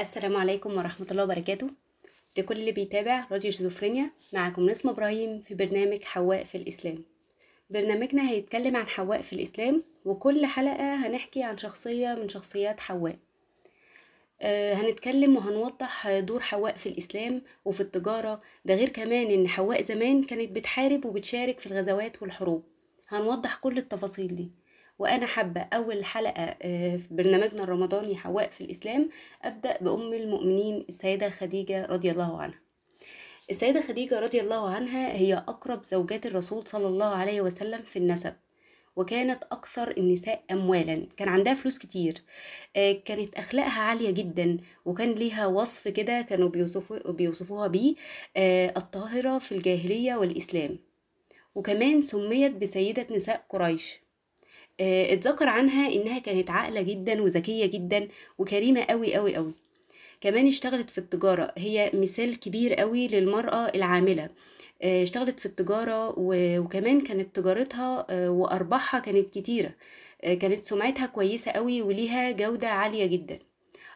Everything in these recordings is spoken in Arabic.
السلام عليكم ورحمة الله وبركاته. لكل اللي بيتابع راديو شيزوفرينيا معكم نسمة إبراهيم في برنامج حواء في الإسلام. برنامجنا هيتكلم عن حواء في الإسلام وكل حلقة هنحكي عن شخصية من شخصيات حواء. آه، هنتكلم وهنوضح دور حواء في الإسلام وفي التجارة ده غير كمان إن حواء زمان كانت بتحارب وبتشارك في الغزوات والحروب. هنوضح كل التفاصيل دي. وأنا حابة أول حلقة آه، في برنامجنا الرمضاني حواء في الإسلام أبدأ بأم المؤمنين السيدة خديجة رضي الله عنها. السيدة خديجة رضي الله عنها هي أقرب زوجات الرسول صلى الله عليه وسلم في النسب وكانت أكثر النساء أموالا. كان عندها فلوس كتير آه، كانت أخلاقها عالية جدا وكان ليها وصف كده كانوا بيوصفوا بيوصفوها بيه آه، الطاهرة في الجاهلية والإسلام. وكمان سميت بسيدة نساء قريش. اتذكر عنها إنها كانت عاقلة جدا وذكية جدا وكريمة قوي قوي قوي كمان اشتغلت في التجارة. هي مثال كبير قوي للمرأة العاملة. آه، اشتغلت في التجارة و- وكمان كانت تجارتها آه، وأرباحها كانت كتيرة. آه، كانت سمعتها كويسة قوي وليها جودة عالية جدا.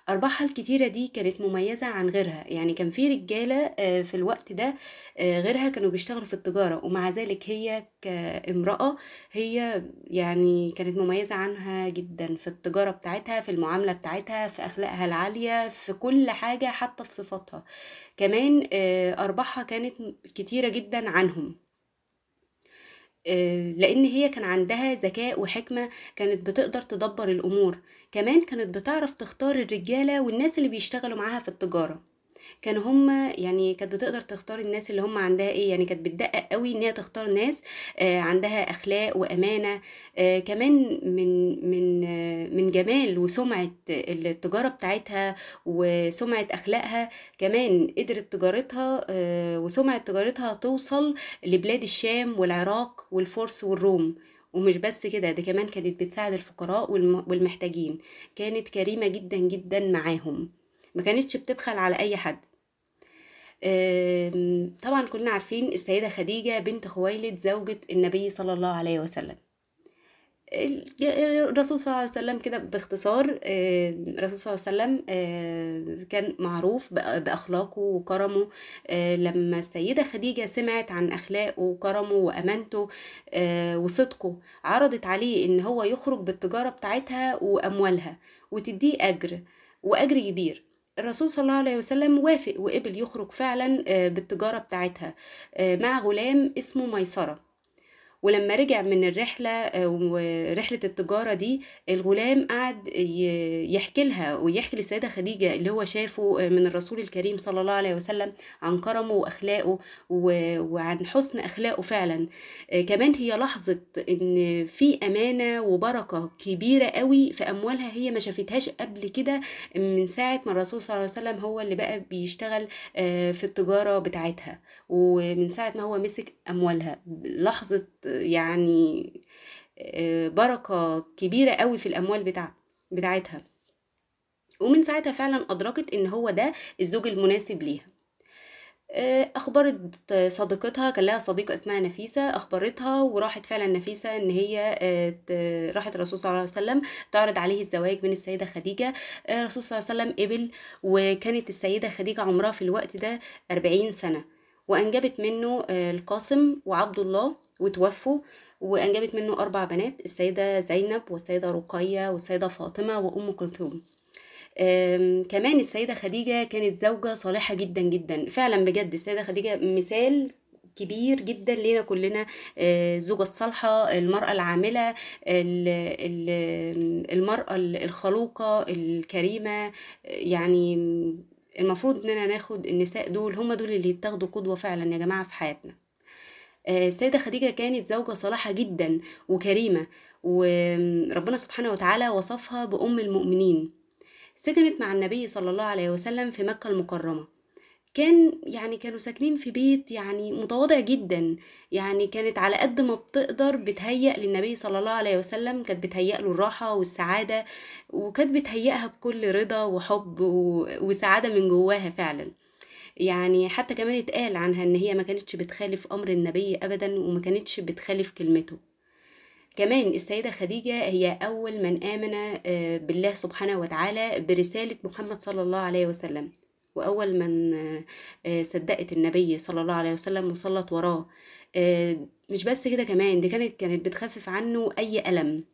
أرباحها الكتيرة دي كانت مميزة عن غيرها. يعني كان في رجالة آه، في الوقت ده آه، غيرها كانوا بيشتغلوا في التجارة ومع ذلك هي كامرأة هي يعني كانت مميزة عنها جدا في التجارة بتاعتها في المعاملة بتاعتها في أخلاقها العالية في كل حاجة حتى في صفاتها. كمان آه، أرباحها كانت كتيرة جدا عنهم. آه، لأن هي كان عندها ذكاء وحكمة كانت بتقدر تدبر الأمور. كمان كانت بتعرف تختار الرجالة والناس اللي بيشتغلوا معاها في التجارة. كانوا هما يعني كانت بتقدر تختار الناس اللي هم عندها إيه يعني كانت بتدقق قوي إن هي تختار ناس آه، عندها أخلاق وأمانة. آه، كمان من من آه، من جمال وسمعة التجارة بتاعتها وسمعة أخلاقها كمان قدرت تجارتها وسمعة تجارتها توصل لبلاد الشام والعراق والفرس والروم. ومش بس كده ده كمان كانت بتساعد الفقراء والم- والمحتاجين. كانت كريمة جدا جدا معاهم. ما كانتش بتبخل على أي حد. طبعا كلنا عارفين السيدة خديجة بنت خويلد زوجة النبي صلى الله عليه وسلم. الرسول صلى الله عليه وسلم كده باختصار الرسول صلى الله عليه وسلم كان معروف بأ- بأخلاقه وكرمه. آه، لما السيدة خديجة سمعت عن أخلاقه وكرمه وأمانته آه، وصدقه عرضت عليه إن هو يخرج بالتجارة بتاعتها وأموالها وتديه أجر وأجر كبير. الرسول صلى الله عليه وسلم وافق وقبل يخرج فعلا آه، بالتجارة بتاعتها آه، مع غلام اسمه ميسرة. ولما رجع من الرحلة آه، ورحلة التجارة دي الغلام قعد يحكي لها ويحكي للسيدة خديجة اللي هو شافه آه، من الرسول الكريم صلى الله عليه وسلم عن كرمه وأخلاقه وعن حسن أخلاقه فعلا. آه، كمان هي لاحظت إن في أمانة وبركة كبيرة قوي في أموالها هي ما شافتهاش قبل كده من ساعة ما الرسول صلى الله عليه وسلم هو اللي بقى بيشتغل في التجارة بتاعتها. ومن ساعة ما هو مسك أموالها لحظة يعني آه، بركة كبيرة قوي في الأموال بتاع بتاعتها. ومن ساعتها فعلا أدركت إن هو ده الزوج المناسب ليها. آه، أخبرت صديقتها كان لها صديقة اسمها نفيسة أخبرتها وراحت فعلا نفيسة إن هي آه، راحت الرسول صلى الله عليه وسلم تعرض عليه الزواج من السيدة خديجة. آه، الرسول صلى الله عليه وسلم قبل وكانت السيدة خديجة عمرها في الوقت ده أربعين سنة. وأنجبت منه آه، القاسم وعبد الله وتوفوا وأنجبت منه أربع بنات السيدة زينب والسيدة رقية والسيدة فاطمة وأم كلثوم. كمان السيدة خديجة كانت زوجة صالحة جدا جدا. فعلا بجد السيدة خديجة مثال كبير جدا لينا كلنا آه، الزوجة الصالحة المرأة العاملة ال- ال- المرأة الخلوقة الكريمة آه، يعني المفروض إننا ناخد النساء دول هم دول اللي يتاخدوا قدوة فعلا يا جماعة في حياتنا. آه، السيدة خديجة كانت زوجة صالحة جدا وكريمة وربنا سبحانه وتعالى وصفها بأم المؤمنين. سكنت مع النبي صلى الله عليه وسلم في مكة المكرمة. كان يعني كانوا ساكنين في بيت يعني متواضع جدا يعني كانت على قد ما بتقدر بتهيأ للنبي صلى الله عليه وسلم كانت بتهيأ له الراحة والسعادة وكانت بتهيأها بكل رضا وحب وسعادة من جواها فعلا. يعني حتى كمان اتقال عنها إن هي ما كانتش بتخالف أمر النبي ابدا وما كانتش بتخالف كلمته. كمان السيدة خديجة هي أول من آمن آه، بالله سبحانه وتعالى برسالة محمد صلى الله عليه وسلم. وأول من آه، آه، صدقت النبي صلى الله عليه وسلم وصلت وراه. آه، مش بس كده كمان دي كانت كانت بتخفف عنه أي ألم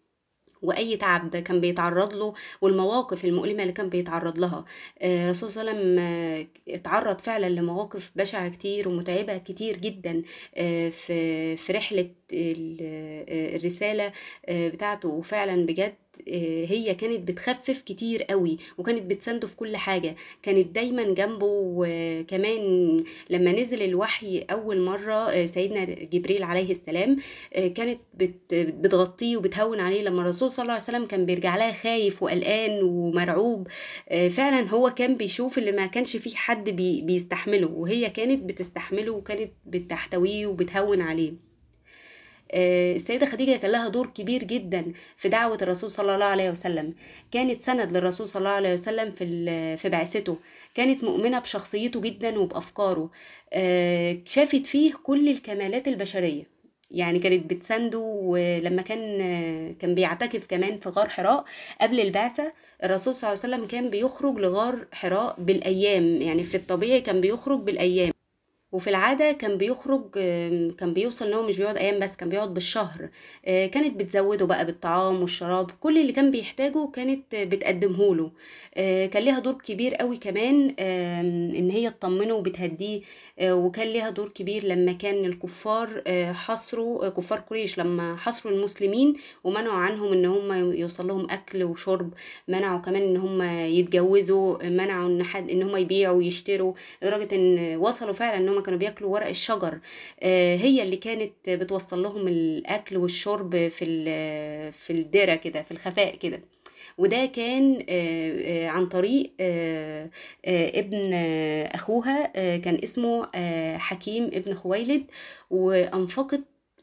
وأي تعب كان بيتعرض له والمواقف المؤلمة اللي كان بيتعرض لها. آه، الرسول صلى الله عليه وسلم آه، اتعرض فعلا لمواقف بشعة كتير ومتعبة كتير جدا آه، في في رحلة آه، الرسالة آه، بتاعته. وفعلا بجد آه، هي كانت بتخفف كتير قوي وكانت بتسنده في كل حاجة. كانت دايما جنبه وكمان لما نزل الوحي أول مرة آه، سيدنا جبريل عليه السلام كانت بت بتغطيه وبتهون عليه. لما الرسول صلى الله عليه وسلم كان بيرجع لها خايف وقلقان ومرعوب فعلا هو كان بيشوف اللي ما كانش فيه حد بي بيستحمله. وهي كانت بتستحمله وكانت بتحتويه وبتهون عليه. السيدة خديجة كان لها دور كبير جدا في دعوة الرسول صلى الله عليه وسلم. كانت سند للرسول صلى الله عليه وسلم في في بعثته. كانت مؤمنة بشخصيته جدا وبأفكاره. آه، شافت فيه كل الكمالات البشرية. يعني كانت بتسنده ولما كان آه، كان بيعتكف كمان في غار حراء قبل البعثة الرسول صلى الله عليه وسلم كان بيخرج لغار حراء بالأيام. يعني في الطبيعي كان بيخرج بالأيام. وفي العادة كان بيخرج كان بيوصل إن هو مش بيقعد أيام بس كان بيقعد بالشهر. آه، كانت بتزوده بقى بالطعام والشراب كل اللي كان بيحتاجه كانت بتقدمه له. آه، كان ليها دور كبير قوي كمان إن هي تطمنه وبتهديه. آه، وكان ليها دور كبير لما كان الكفار حصروا كفار قريش لما حصروا المسلمين ومنعوا عنهم إن هم يوصل لهم أكل وشرب منعوا كمان إن هم يتجوزوا منعوا إن حد إن هم يبيعوا ويشتروا لدرجة إن وصلوا فعلا إن هم كانوا بياكلوا ورق الشجر آه، هي اللي كانت بتوصل لهم الأكل والشرب في في الدرة كده في الخفاء كده. وده كان آه، آه، عن طريق ابن أخوها كان اسمه حكيم ابن خويلد. وأنفقت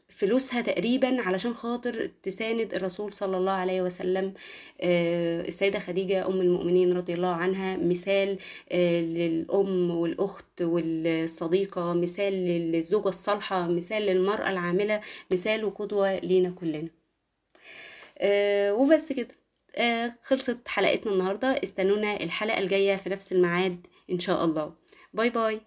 فلوسها تقريبا علشان خاطر تساند الرسول صلى الله عليه وسلم آه، السيدة خديجة أم المؤمنين رضي الله عنها مثال آه، للأم والأخت والصديقة مثال للزوجة الصالحة مثال للمرأة العاملة مثال وقدوة لينا كلنا. آه، وبس كده. خلصت حلقتنا النهاردة. استنونا الحلقة الجاية في نفس الميعاد إن شاء الله. باي باي.